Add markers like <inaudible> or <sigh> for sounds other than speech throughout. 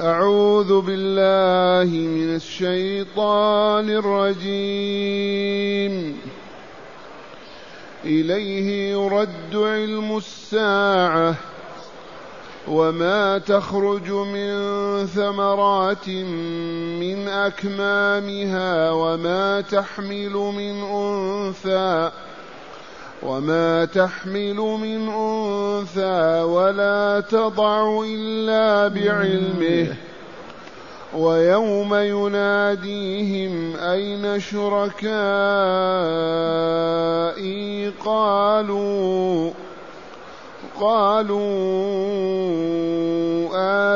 أعوذ بالله من الشيطان الرجيم. إليه يرد علم الساعة. وما تخرج من ثمرات من أكمامها وما تحمل من أنثى. وما تحمل من أنثى ولا تضع إلا بعلمه. ويوم يناديهم أين شركائي؟ قالوا قالوا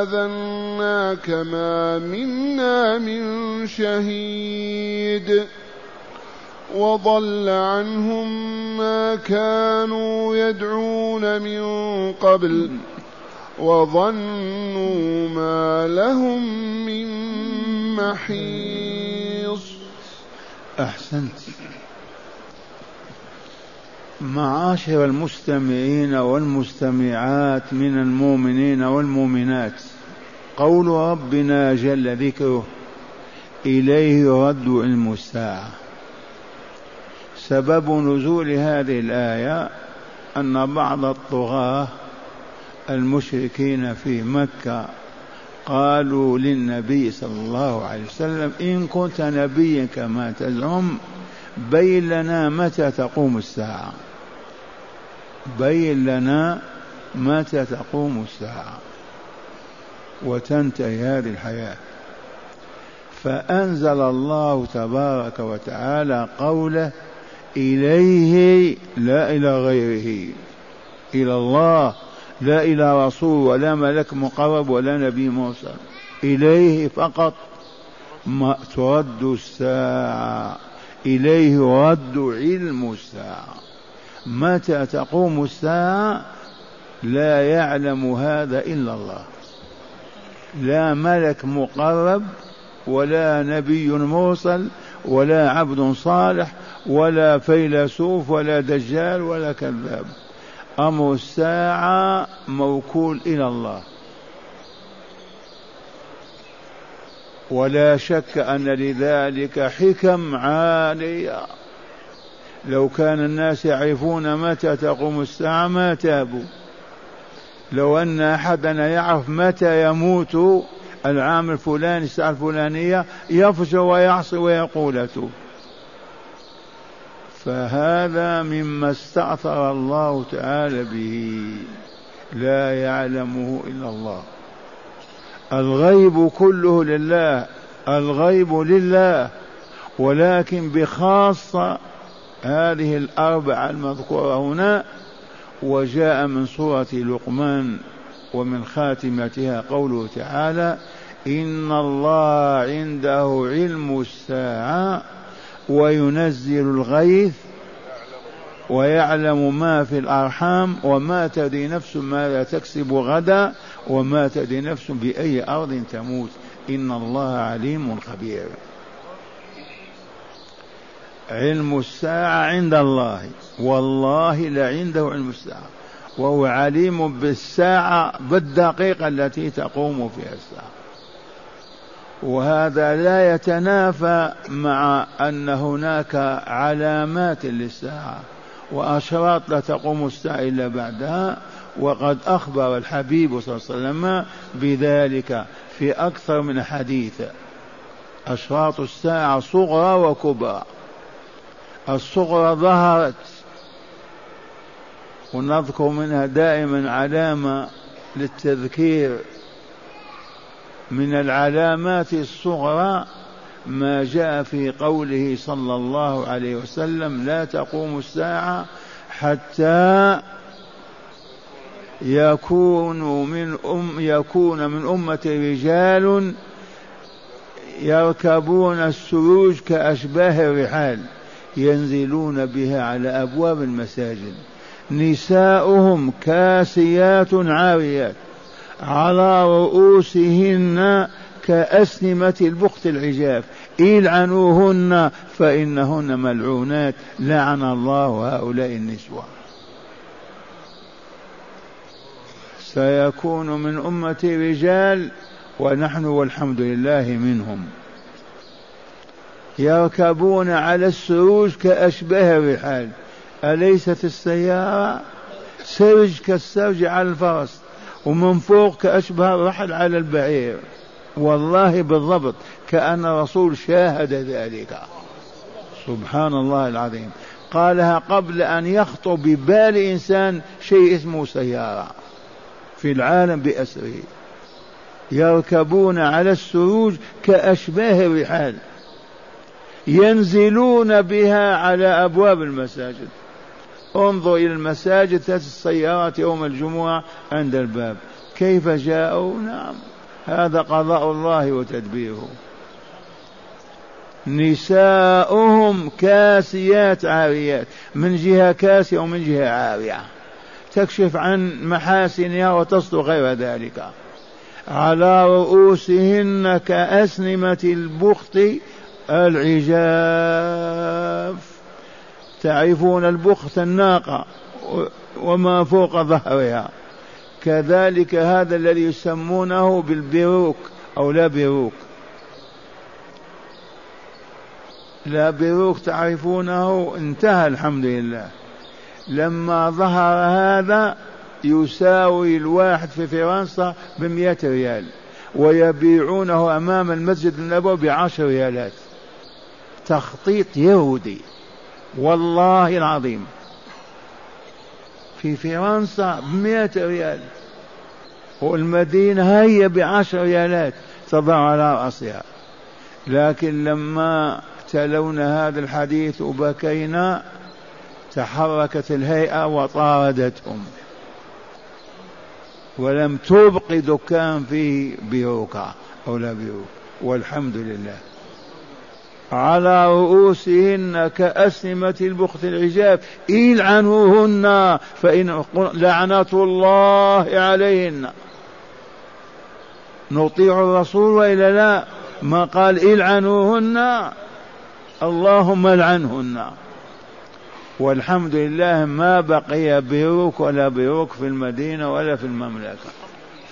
آذناك ما منا من شهيد. وضل عنهم ما كانوا يدعون من قبل وظنوا ما لهم من محيص. أحسنت. معاشر المستمعين والمستمعات من المؤمنين والمؤمنات قول ربنا جل ذكره إليه يرد علم الساعة. سبب نزول هذه الآية أن بعض الطغاة المشركين في مكة قالوا للنبي صلى الله عليه وسلم إن كنت نبيا كما تزعم بين لنا متى تقوم الساعة؟ بين لنا متى تقوم الساعة؟ وتنتهي هذه الحياة. فأنزل الله تبارك وتعالى قوله إليه لا إلى غيره. إلى الله. لا إلى رسول ولا ملك مقرب ولا نبي مرسل إليه فقط. ما ترد الساعة. إليه يرد علم الساعة. متى تقوم الساعة؟ لا يعلم هذا إلا الله. لا ملك مقرب ولا نبي مرسل ولا عبد صالح ولا فيلسوف ولا دجال ولا كذاب. أمر الساعة موكول إلى الله. ولا شك أن لذلك حكم عالية. لو كان الناس يعرفون متى تقوم الساعة ما تابوا. لو أن أحدنا يعرف متى يموت العام الفلاني الساعة الفلانية يفجر ويعصي ويقول أتوب فهذا مما استأثر الله تعالى به. لا يعلمه إلا الله. الغيب كله لله. الغيب لله. ولكن بخاصة هذه الأربعة المذكورة هنا وجاء من سورة لقمان ومن خاتمتها قوله تعالى إن الله عنده علم الساعة وينزل الغيث ويعلم ما في الأرحام وما تدري نفس ماذا تكسب غدا وما تدري نفس بأي أرض تموت. إن الله عليم خبير. علم الساعة عند الله. والله لعنده علم الساعة. وهو عليم بالساعة بالدقيقة التي تقوم فيها الساعة. وهذا لا يتنافى مع أن هناك علامات للساعة وأشراط لا تقوم الساعة إلا بعدها. وقد أخبر الحبيب صلى الله عليه وسلم بذلك في أكثر من حديث. أشراط الساعة صغرى وكبرى. الصغرى ظهرت. ونذكر منها دائما علامة للتذكير. من العلامات الصغرى ما جاء في قوله صلى الله عليه وسلم لا تقوم الساعة حتى يكون من أم يكون من أمة رجال يركبون السروج كأشباه الرحال ينزلون بها على أبواب المساجد. نساؤهم كاسيات عاريات. على رؤوسهن كأسنمة البخت العجاف. إلعنوهن فإنهن ملعونات. لعن الله هؤلاء النسوة. سيكون من أمتي رجال ونحن والحمد لله منهم. يركبون على السروج كأشباه الرحال. أليست السيارة سرج كالسرج على الفرس؟ ومن فوق كأشبه الرحل على البعير. والله بالضبط كأن الرسول شاهد ذلك. سبحان الله العظيم. قالها قبل أن يخطر ببال إنسان شيء اسمه سيارة. في العالم بأسره. يركبون على السروج كأشباه الرحال. ينزلون بها على أبواب المساجد. انظر إلى المساجد تأتي السيارات يوم الجمعة عند الباب. كيف جاءوا؟ نعم هذا قضاء الله وتدبيره. نساؤهم كاسيات عاريات من جهة كاسية ومن جهة عارية. تكشف عن محاسنها وتصدر غير ذلك. على رؤوسهن كأسنمة البخت العجاف. تعرفون البخت الناقة وما فوق ظهرها. كذلك هذا الذي يسمونه بالبروك أو لا بروك لا بروك تعرفونه انتهى الحمد لله. لما ظهر هذا يساوي الواحد في فرنسا بمئة ريال ويبيعونه أمام المسجد النبوي بعشر ريالات. تخطيط يهودي. والله العظيم. في فرنسا بمئة ريال. والمدينة هي بعشر ريالات تضع على رأسها. لكن لما تلونا هذا الحديث وبكينا تحركت الهيئة وطاردتهم. ولم تبق دكان فيه بيوكا أو لا بيوك والحمد لله. على رؤوسهن كأسنمة البخت العجاب. إلعنوهن فإن لعنة الله عليهن. نطيع الرسول وإلا لا؟ ما قال إلعنوهن اللهم العنهن. والحمد لله ما بقي بيروك ولا بيروك في المدينة ولا في المملكة.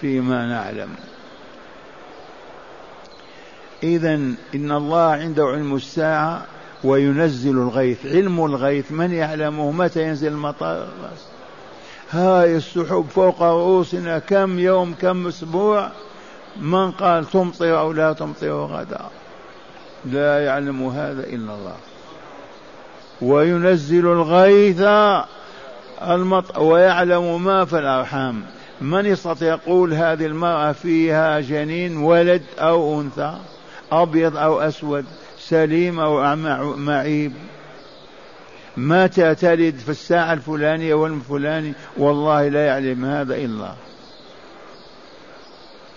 فيما نعلم. إذا إن الله عنده علم الساعة وينزل الغيث. علم الغيث من يعلمه؟ متى ينزل المطر؟ هاي السحب فوق رؤوسنا. كم يوم كم أسبوع؟ من قال تمطر أو لا تمطر غدا؟ لا يعلم هذا إلا الله. وينزل الغيث المطر ويعلم ما في الأرحام. من يستطيع يقول هذه المرأة فيها جنين ولد أو أنثى؟ أبيض أو أسود سليم أو معيب. متى تلد في الساعة الفلانية والفلاني والله لا يعلم هذا إلا. الله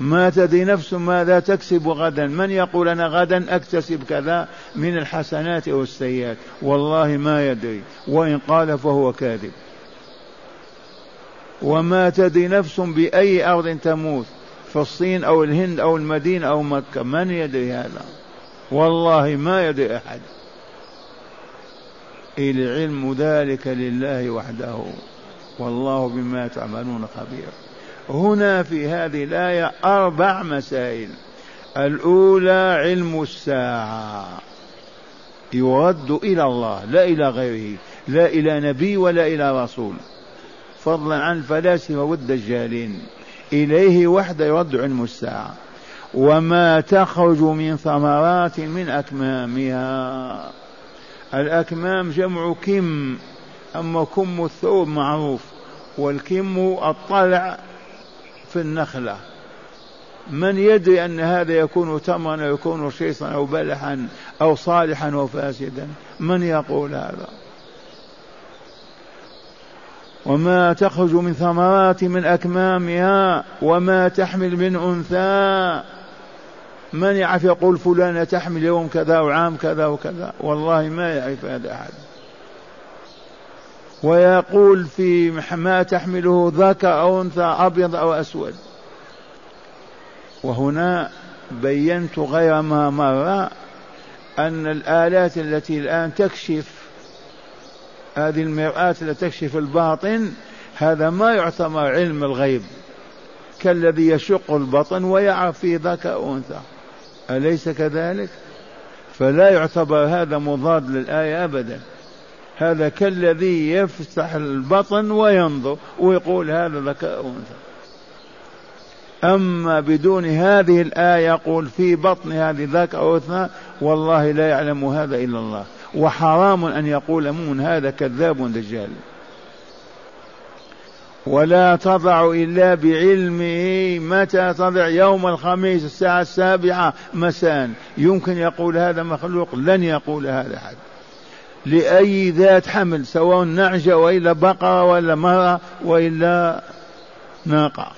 ما تدري نفس ماذا تكسب غدا. من يقول أنا غدا أكتسب كذا من الحسنات أو السيئات والله ما يدري. وإن قال فهو كاذب. وما تدري نفس بأي أرض تموت. في الصين أو الهند أو المدينة أو مكة. من يدري هذا؟ والله ما يدري أحد. العلم ذلك لله وحده. والله بما تعملون خبير. هنا في هذه الآية أربع مسائل. الأولى علم الساعة. يرد إلى الله لا إلى غيره لا إلى نبي ولا إلى رسول. فضلا عن الفلاسفة والدجالين. إليه وحده يرد علم الساعة وما تخرج من ثمرات من أكمامها. الأكمام جمع كم أما كم الثوب معروف والكم الطلع في النخلة. من يدري أن هذا يكون تمرا أو يكون شيصا أو بلحا أو صالحا أو فاسدا؟ من يقول هذا؟ وما تخرج من ثمرات من أكمامها وما تحمل من أنثى. من يعرف يقول فلانة تحمل يوم كذا وعام كذا وكذا؟ والله ما يعرف هذا أحد. ويقول في ما تحمله ذكر أو أنثى أبيض أو أسود. وهنا بينت غير ما مر أن الآلات التي الآن تكشف هذه المرآة التي تكشف الباطن هذا ما يعتبر علم الغيب. كالذي يشق البطن ويعرف في ذكر أنثى. أليس كذلك؟ فلا يعتبر هذا مضاد للآية أبدا. هذا كالذي يفتح البطن وينظر ويقول هذا ذكر أنثى. أما بدون هذه الآية يقول في بطن هذه ذاك أو أنثى والله لا يعلم هذا إلا الله. وحرام أن يقول مؤمن هذا كذاب دجال. ولا تضع إلا بعلمه متى تضع يوم الخميس الساعة السابعة مساء. يمكن يقول هذا مخلوق لن يقول هذا أحد. لأي ذات حمل سواء نعجة وإلا بقرة ولا مرأة وإلا ناقة.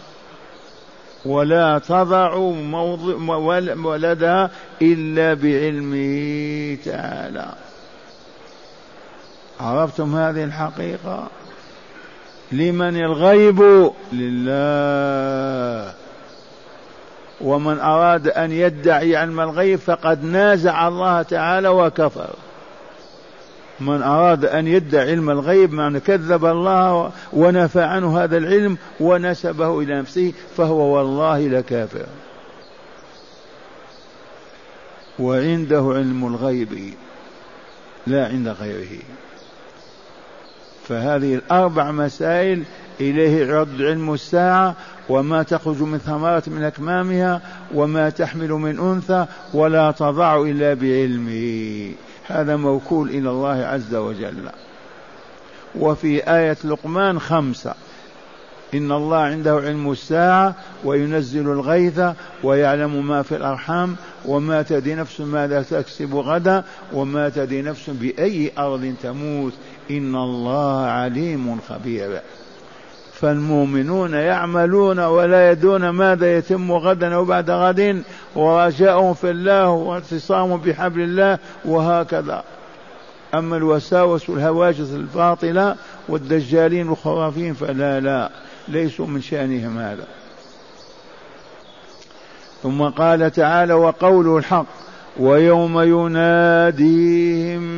ولا تضع ولدها إلا بعلمه تعالى. عرفتم هذه الحقيقة؟ لمن الغيب لله. ومن أراد أن يدعي علم الغيب فقد نازع الله تعالى وكفر. من أراد أن يدعي علم الغيب معنى كذب الله ونفى عنه هذا العلم ونسبه إلى نفسه فهو والله لكافر. وعنده علم الغيب لا عند غيره. فهذه الأربع مسائل إليه يرد علم الساعة وما تخرج من ثمرات من أكمامها وما تحمل من أنثى ولا تضع إلا بعلمه. هذا موكول إلى الله عز وجل. وفي آية لقمان خمسة. إن الله عنده علم الساعة وينزل الغيث ويعلم ما في الأرحام وما تدري نفس ماذا تكسب غدا وما تدري نفس بأي أرض تموت. إن الله عليم خبير. فالمؤمنون يعملون ولا يدون ماذا يتم غدا أو بعد غد ورجاؤهم في الله واعتصامهم بحبل الله وهكذا. أما الوساوس والهواجس الباطلة والدجالين والخرافين فلا لا ليسوا من شأنهم هذا. ثم قال تعالى وقوله الحق ويوم يناديهم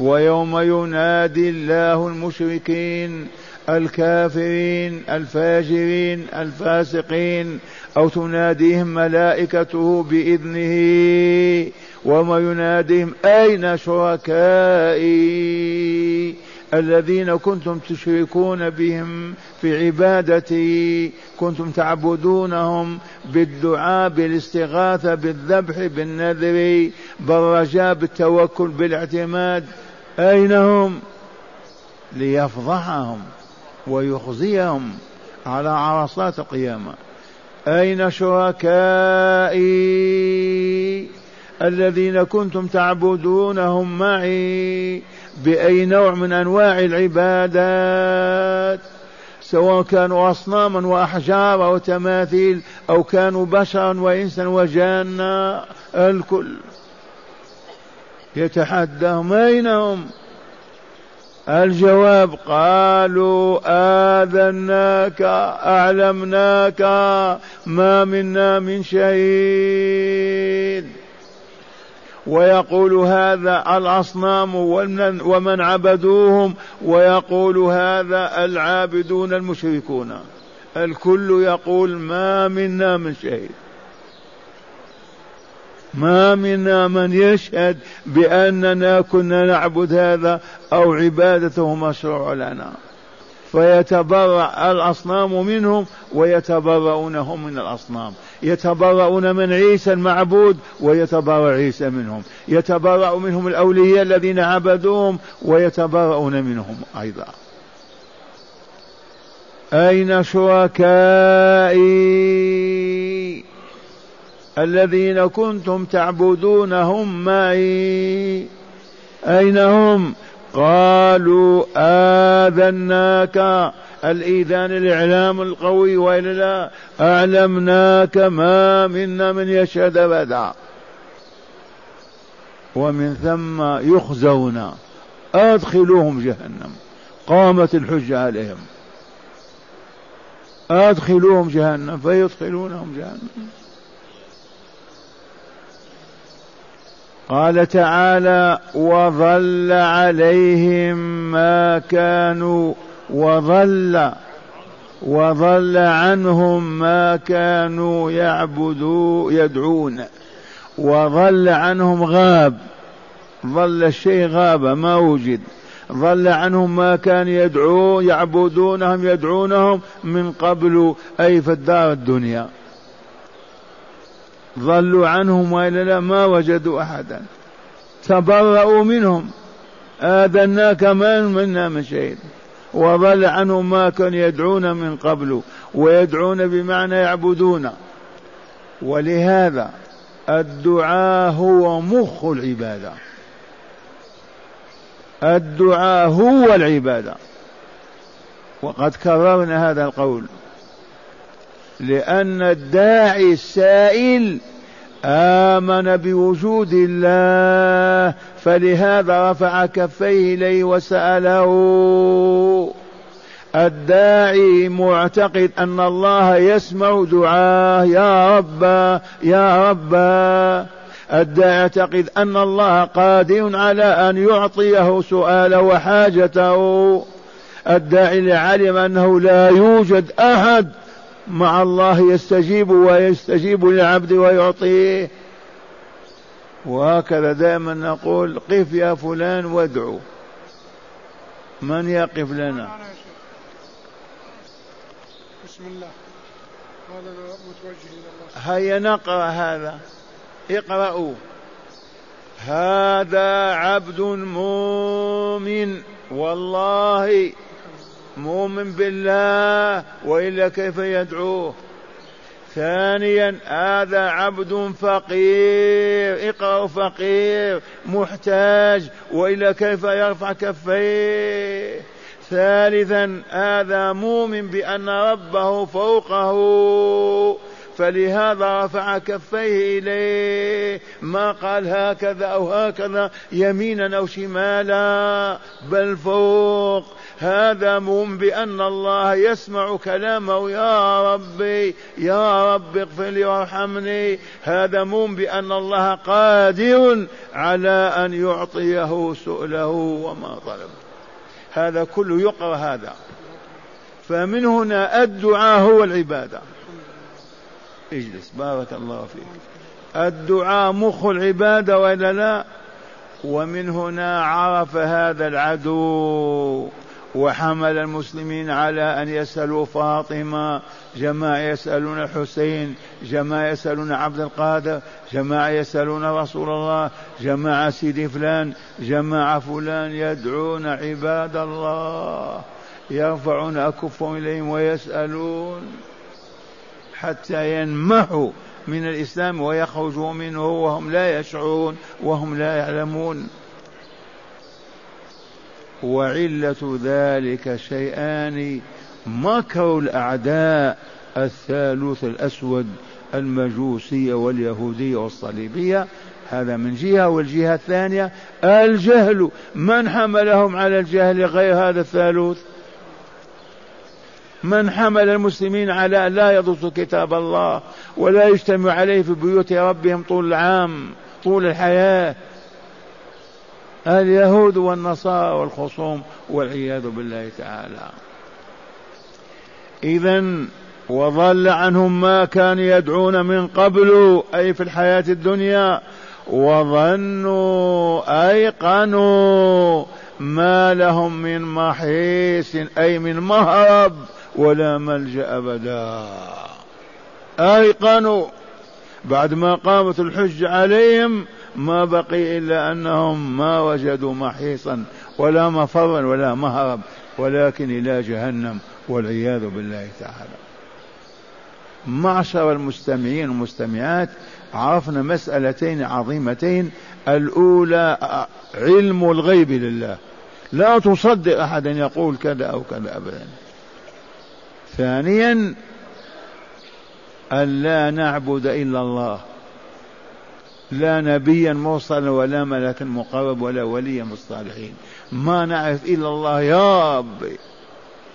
ويوم ينادي الله المشركين الكافرين الفاجرين الفاسقين أو تناديهم ملائكته بإذنه وما يناديهم أين شركائي؟ الذين كنتم تشركون بهم في عبادتي كنتم تعبدونهم بالدعاء بالاستغاثة بالذبح بالنذر بالرجاء بالتوكل بالاعتماد. أين هم؟ ليفضحهم. ويخزيهم على عرصات القيامة. أين شركائي الذين كنتم تعبدونهم معي؟ بأي نوع من أنواع العبادات؟ سواء كانوا أصناما وأحجار أو تماثيل أو كانوا بشرا وإنسا وجانا الكل يتحداهم. أين هم الجواب قالوا آذناك أعلمناك ما منا من شهيد. ويقول هذا الأصنام ومن عبدوهم ويقول هذا العابدون المشركون. الكل يقول ما منا من شهيد. ما منا من يشهد بأننا كنا نعبد هذا أو عبادته مشروع لنا. فيتبرأ الأصنام منهم ويتبرؤون هم من الأصنام. يتبرؤون من عيسى المعبود ويتبرأ عيسى منهم. يتبرأ منهم الأولياء الذين عبدوهم ويتبرؤون منهم أيضا. أين شركائي؟ الذين كنتم تعبدونهم معي. أين هم؟ قالوا آذناك الإيذان الإعلام القوي وإلا لا. أعلمناك ما منا من يشهد أبدا. ومن ثم يخزون. أدخلوهم جهنم. قامت الحجة عليهم. أدخلوهم جهنم فيدخلونهم جهنم. قال تعالى وظل عليهم ما كانوا وظل وضل عنهم ما كانوا يعبدون يدعون وضل عنهم غاب ظل الشيء غاب ما وجد ضل عنهم ما كان يدعو يعبدونهم يدعونهم من قبل أي في الدار الدنيا. ضلوا عنهم وإلا لا ما وجدوا أحدا. تبرأوا منهم. آذناك ما منا من شيء. وضل عنهم ما كان يدعون من قبل ويدعون بمعنى يعبدون. ولهذا الدعاء هو مخ العبادة. الدعاء هو العبادة. وقد كررنا هذا القول. لأن الداعي السائل آمن بوجود الله فلهذا رفع كفيه إليه وسأله. الداعي معتقد أن الله يسمع دعاه يا رب يا رب. الداعي يعتقد أن الله قادر على أن يعطيه سؤاله وحاجته. الداعي علم أنه لا يوجد أحد مع الله يستجيب ويستجيب للعبد ويعطيه. وهكذا دائما نقول قف يا فلان وادعو. من يقف لنا؟ بسم الله. هذا متوجه إلى الله. هيا نقرأ هذا. اقرأوا. هذا عبد مؤمن. والله مؤمن بالله وإلا كيف يدعوه ثانيا هذا عبد فقير اقرأوا فقير محتاج وإلا كيف يرفع كفيه؟ ثالثا هذا مؤمن بأن ربه فوقه. فلهذا رفع كفيه إليه. ما قال هكذا أو هكذا يمينا أو شمالا بل فوق. هذا مؤمن بأن الله يسمع كلامه. يا ربي يا رب اغفر لي وارحمني. هذا مؤمن بأن الله قادر على أن يعطيه سؤله وما طلب هذا كله يقرأ هذا. فمن هنا الدعاء هو العبادة. اجلس. بارك الله فيك. الدعاء مخ العبادة وإلا لا؟ ومن هنا عرف هذا العدو وحمل المسلمين على أن يسألوا فاطمة جماعة يسألون الحسين جماعة يسألون عبد القادر جماعة يسألون رسول الله جماعة سيدي فلان جماعة فلان يدعون عباد الله يرفعون أكفهم إليهم ويسألون. حتى ينمحوا من الإسلام ويخرجوا منه وهم لا يشعرون وهم لا يعلمون. وعلة ذلك شيئان مكر الأعداء الثالوث الأسود المجوسية واليهودية والصليبية. هذا من جهة والجهة الثانية الجهل. من حملهم على الجهل غير هذا الثالوث؟ من حمل المسلمين على لا يدرسوا كتاب الله ولا يجتمع عليه في بيوت ربهم طول العام طول الحياة. اليهود والنصارى والخصوم والعياذ بالله تعالى. إذا وضل عنهم ما كانوا يدعون من قبل أي في الحياة الدنيا وظنوا أيقنوا ما لهم من محيص أي من مهرب. ولا ملجأ أبدا. أيقنوا بعد ما قامت الحج عليهم ما بقي إلا أنهم ما وجدوا محيصا ولا مفرا ولا مهرب ولكن إلى جهنم والعياذ بالله تعالى. معشر المستمعين والمستمعات عرفنا مسألتين عظيمتين. الأولى علم الغيب لله. لا تصدق أحدا يقول كذا أو كذا أبدا. ثانيا أن لا نعبد إلا الله. لا نبيا مرسلا ولا ملكا مقرب ولا وليا من الصالحين. ما نعرف إلا الله يا ربي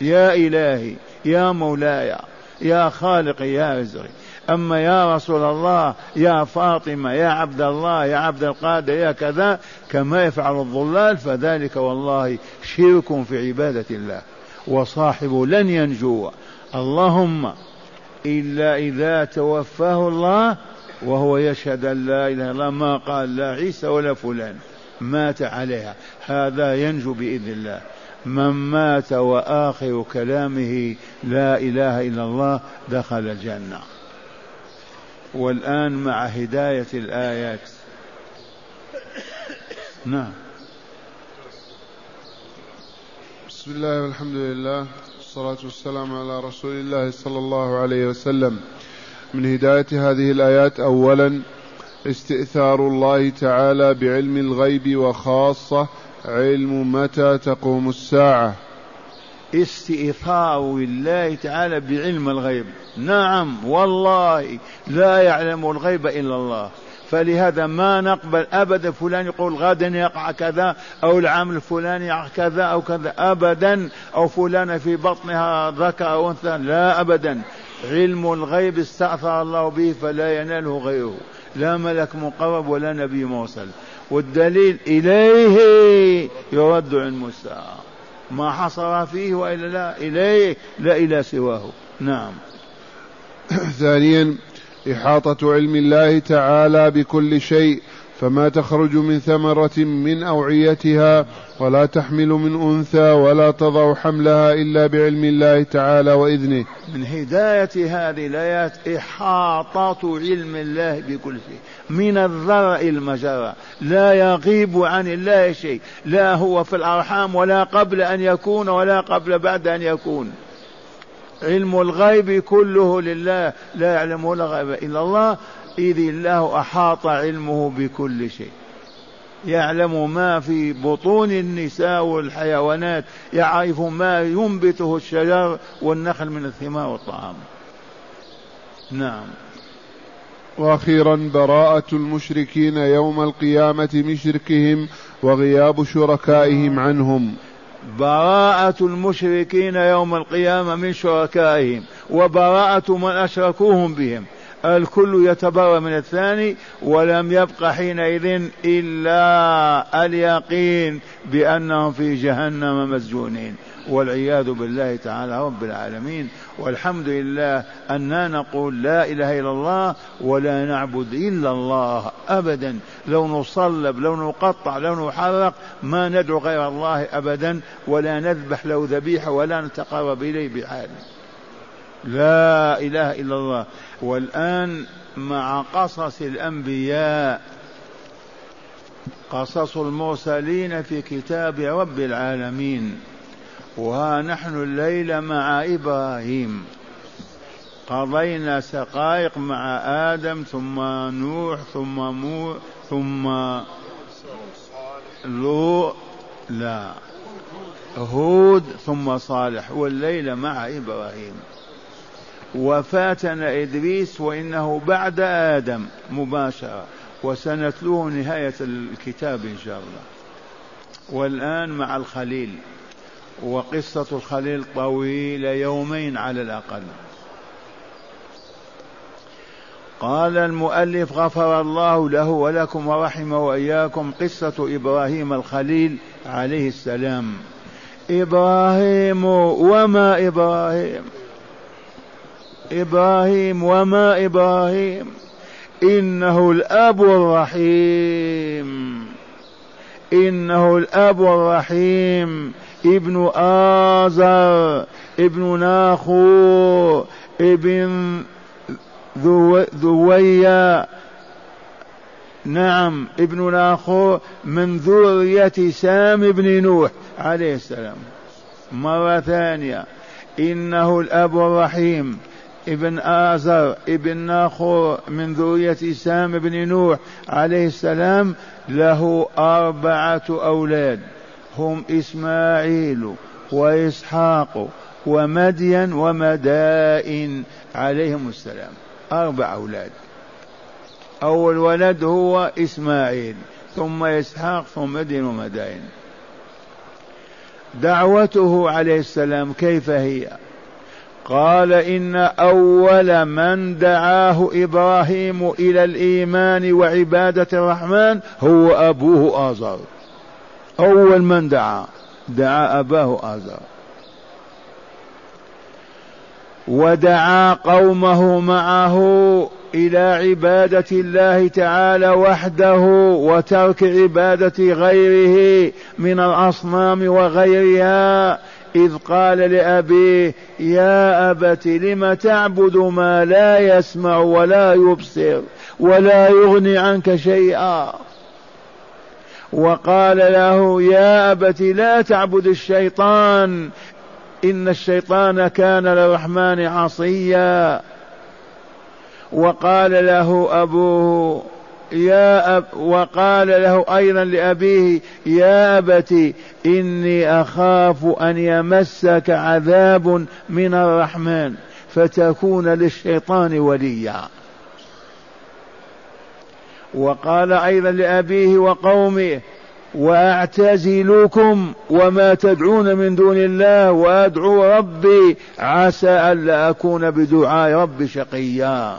يا إلهي يا مولاي يا خالقي يا رزقي. أما يا رسول الله يا فاطمة يا عبد الله يا عبد القادر يا كذا كما يفعل الضلال فذلك والله شرك في عبادة الله. وصاحبه لن ينجو. اللهم إلا إذا توفاه الله وهو يشهد أن لا إله إلا الله ما قال لا عيسى ولا فلان مات عليها. هذا ينجو بإذن الله. من مات وآخر كلامه لا إله إلا الله دخل الجنة. والآن مع هداية الآيات. نعم. بسم الله والحمد لله. والصلاة والسلام على رسول الله صلى الله عليه وسلم. من هداية هذه الآيات أولا استئثار الله تعالى بعلم الغيب وخاصة علم متى تقوم الساعة. استئثار الله تعالى بعلم الغيب. نعم والله لا يعلم الغيب إلا الله. فلهذا ما نقبل ابدا فلان يقول غدا يقع كذا أو العام الفلاني يقع كذا أو كذا. ابدا أو فلانه في بطنها ذكر أو أنثى. لا ابدا. علم الغيب استأثر الله به فلا يناله غيره. لا ملك مقرب ولا نبي مرسل. والدليل إليه يرد علم الساعة. ما حصر فيه وإلا لا إليه لا إلى سواه. نعم. <coughs> ثانيا إحاطة علم الله تعالى بكل شيء فما تخرج من ثمرة من أوعيتها ولا تحمل من أنثى ولا تضع حملها إلا بعلم الله تعالى وإذنه. من هداية هذه الآيات إحاطة علم الله بكل شيء. من الذرة إلى المجرة لا يغيب عن الله شيء. لا هو في الأرحام ولا قبل أن يكون ولا قبل بعد أن يكون. علم الغيب كله لله لا يعلمه الغيب إلا الله. إذ الله أحاط علمه بكل شيء. يعلم ما في بطون النساء والحيوانات يعرف ما ينبته الشجر والنخل من الثمار والطعام. نعم. وأخيرا براءة المشركين يوم القيامة من شركهم وغياب شركائهم عنهم. براءة المشركين يوم القيامة من شركائهم وبراءة من أشركوهم بهم. الكل يتبرأ من الثاني ولم يبق حينئذ إلا اليقين بأنهم في جهنم مسجونين والعياذ بالله تعالى رب العالمين والحمد لله أننا نقول لا إله إلا الله ولا نعبد إلا الله أبدا لو نصلب لو نقطع لو نحرق ما ندعو غير الله أبدا ولا نذبح له ذبيحة ولا نتقرب إليه بحال لا إله إلا الله. والآن مع قصص الأنبياء قصص المرسلين في كتاب رب العالمين. وها نحن الليل مع إبراهيم. قضينا سقائق مع آدم ثم نوح ثم مو ثم لو لا هود ثم صالح. والليل مع إبراهيم. وفاتنا إدريس وإنه بعد آدم مباشرة. وسنتلوه نهاية الكتاب إن شاء الله. والآن مع الخليل. وقصة الخليل طويلة يومين على الأقل. قال المؤلف غفر الله له ولكم ورحمه وإياكم قصة إبراهيم الخليل عليه السلام. إبراهيم وما إبراهيم؟ إبراهيم وما إبراهيم. إنه الأب الرحيم. إنه الأب الرحيم. ابن آزر ابن ناخو ابن ذويا. نعم ابن ناخو من ذرية سام بن نوح عليه السلام. مرة ثانية. إنه الأب الرحيم. ابن آزر ابن ناخور من ذرية سام بن نوح عليه السلام له أربعة أولاد هم إسماعيل وإسحاق ومدين ومدائن عليهم السلام أربع أولاد. أول ولد هو إسماعيل ثم إسحاق ثم مدين ومدائن. دعوته عليه السلام كيف هي؟ قال إن أول من دعاه إبراهيم إلى الإيمان وعبادة الرحمن هو أبوه آزر أول من دعا دعا أباه آزر ودعا قومه معه إلى عبادة الله تعالى وحده وترك عبادة غيره من الأصنام وغيرها إذ قال لأبيه يا أبت لم تعبد ما لا يسمع ولا يبصر ولا يغني عنك شيئا؟ وقال له يا أبت لا تعبد الشيطان إن الشيطان كان للرحمن عصيا. وقال له أبوه يا أب وقال له أيضا لأبيه يا أبت إني أخاف أن يمسك عذاب من الرحمن فتكون للشيطان وليا. وقال أيضا لأبيه وقومه واعتزلكم وما تدعون من دون الله وأدعو ربي عسى ألا أكون بدعاء ربي شقيا.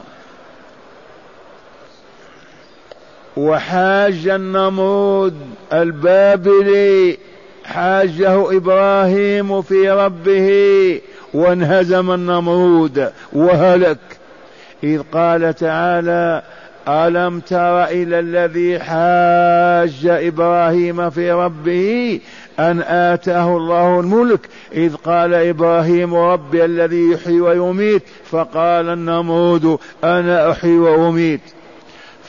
وحاج النمرود البابلي حاجة إبراهيم في ربه وانهزم النمرود وهلك. إذ قال تعالى ألم تر إلى الذي حاج إبراهيم في ربه أن آتاه الله الملك؟ إذ قال إبراهيم ربي الذي يحيي ويميت. فقال النمرود أنا أحيي وأميت.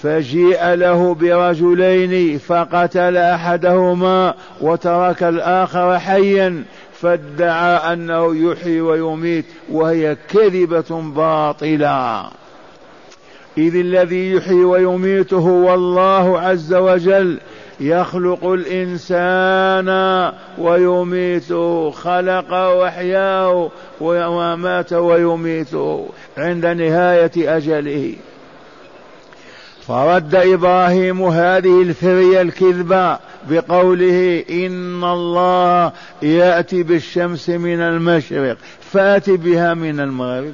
فجيء له برجلين فقتل أحدهما وترك الآخر حيا فادعى أنه يحيي ويميت وهي كذبة باطلة. إذ الذي يحيي ويميت هو الله عز وجل يخلق الإنسان ويميته خلق وأحياه ومات ويميته عند نهاية أجله. فرد إبراهيم هذه الفرية الكذبه بقوله إن الله يأتي بالشمس من المشرق فأت بها من المغرب.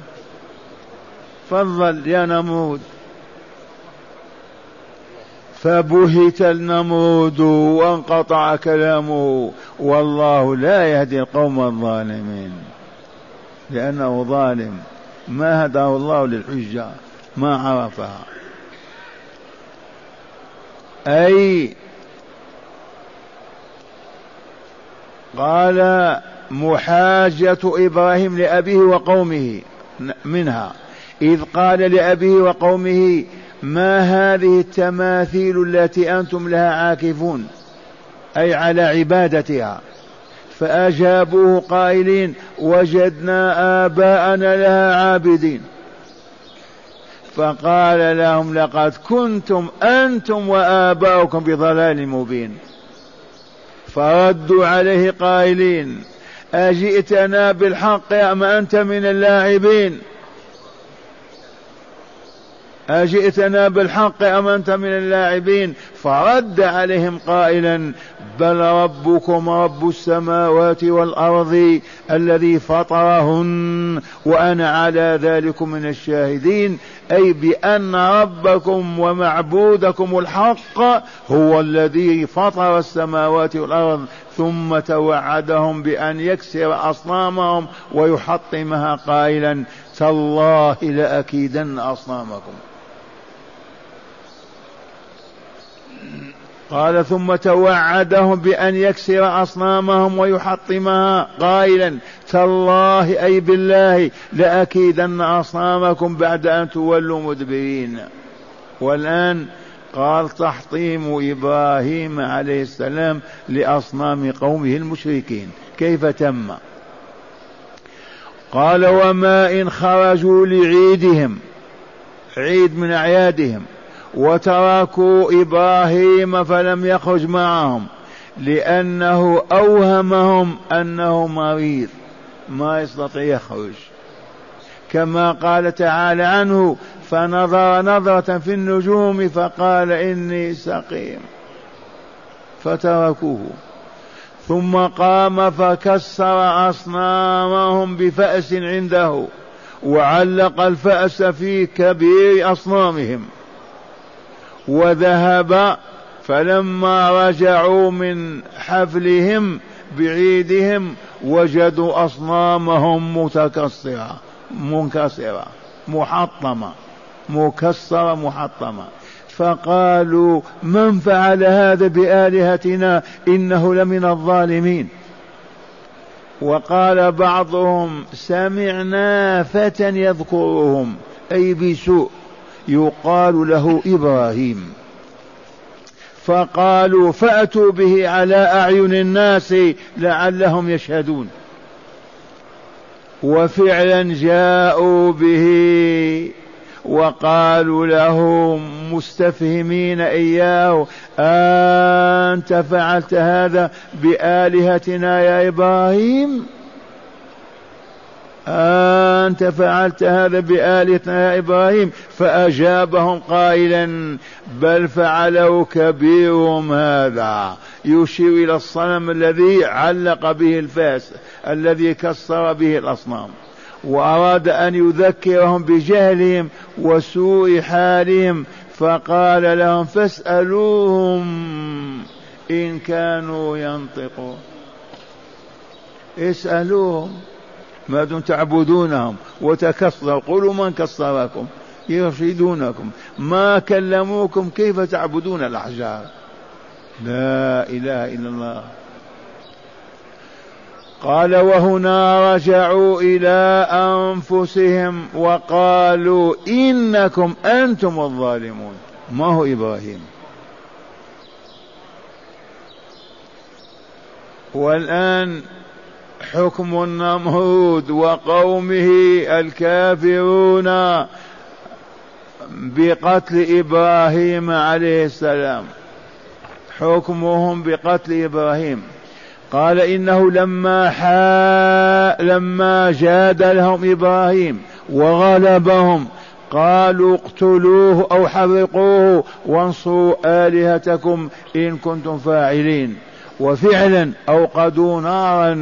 فضل يا نمرود. فبهت النمرود وانقطع كلامه. والله لا يهدي القوم الظالمين لأنه ظالم. ما هداه الله للحجة ما عرفها. أي قال محاجة إبراهيم لأبيه وقومه منها. إذ قال لأبيه وقومه ما هذه التماثيل التي أنتم لها عاكفون؟ أي على عبادتها. فأجابوه قائلين وجدنا آباءنا لها عابدين. فقال لهم لقد كنتم أنتم وآباؤكم بضلال مبين. فردوا عليه قائلين أجئتنا بالحق أم أنت من اللاعبين؟ أجئتنا بالحق أم أنت من اللاعبين؟ فرد عليهم قائلا بل ربكم رب السماوات والأرض الذي فطرهن وأنا على ذلك من الشاهدين. أي بأن ربكم ومعبودكم الحق هو الذي فطر السماوات والأرض ثم توعدهم بأن يكسر أصنامهم ويحطمها قائلا. تالله لأكيدن أصنامكم. قال ثم توعدهم بأن يكسر أصنامهم ويحطمها. قائلا تالله أي بالله لأكيدن أصنامكم بعد أن تولوا مدبرين. والآن قال تحطيم إبراهيم عليه السلام لأصنام قومه المشركين. كيف تم؟ قال وما إن خرجوا لعيدهم عيد من أعيادهم. وتركوا إبراهيم فلم يخرج معهم لأنه أوهمهم أنه مريض ما يستطيع يخرج. كما قال تعالى عنه فنظر نظرة في النجوم فقال إني سقيم. فتركوه. ثم قام فكسر أصنامهم بفأس عنده وعلق الفأس في كبير أصنامهم. وذهب فلما رجعوا من حفلهم بعيدهم وجدوا أصنامهم متكسرة منكسرة محطمة مكسرة محطمة. فقالوا من فعل هذا بآلهتنا إنه لمن الظالمين؟ وقال بعضهم سمعنا فتى يذكرهم أي بسوء. يقال له إبراهيم. فقالوا فأتوا به على أعين الناس لعلهم يشهدون. وفعلا جاءوا به وقالوا له مستفهمين إياه أنت فعلت هذا بآلهتنا يا إبراهيم؟ أنت فعلت هذا بآلهتنا يا إبراهيم فأجابهم قائلا بل فعله كبيرهم هذا. يشير إلى الصنم الذي علق به الفاس الذي كسر به الأصنام. وأراد أن يذكرهم بجهلهم وسوء حالهم فقال لهم فاسألوهم إن كانوا ينطقون. اسألوهم. ما دون تعبدونهم وتكسروا قولوا من كسركم يرشدونكم. ما كلموكم كيف تعبدون الأحجار؟ لا إله إلا الله. قال وهنا رجعوا إلى أنفسهم وقالوا إنكم أنتم الظالمون. ما هو إبراهيم؟ والآن حكم النمرود وقومه الكافرون بقتل إبراهيم عليه السلام. حكمهم بقتل إبراهيم. قال إنه لما حا لما جادلهم إبراهيم وغلبهم قالوا اقتلوه أو حرقوه وانصروا آلهتكم إن كنتم فاعلين. وفعلا أوقدوا نارا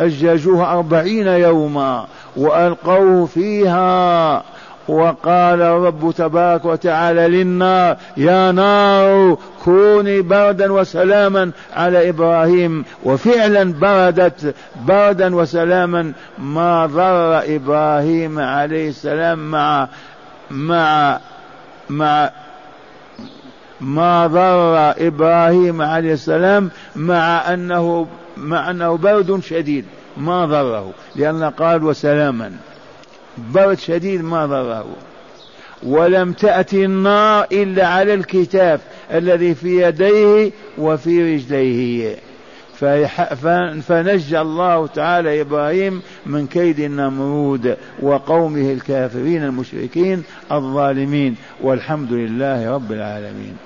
أججوها أربعين يوما وألقوه فيها وقال الرب تبارك وتعالى للنار يا نار كوني بردا وسلاما على إبراهيم. وفعلا بردت بردا وسلاما ما ضر إبراهيم عليه السلام مع مع مع ما ضر إبراهيم عليه السلام مع أنه مع أنه برد شديد. ما ضره. لأن قال وسلاما. برد شديد ما ضره. ولم تأتي النار إلا على الكتاف الذي في يديه وفي رجليه. فنجى الله تعالى إبراهيم من كيد النمرود وقومه الكافرين المشركين الظالمين والحمد لله رب العالمين.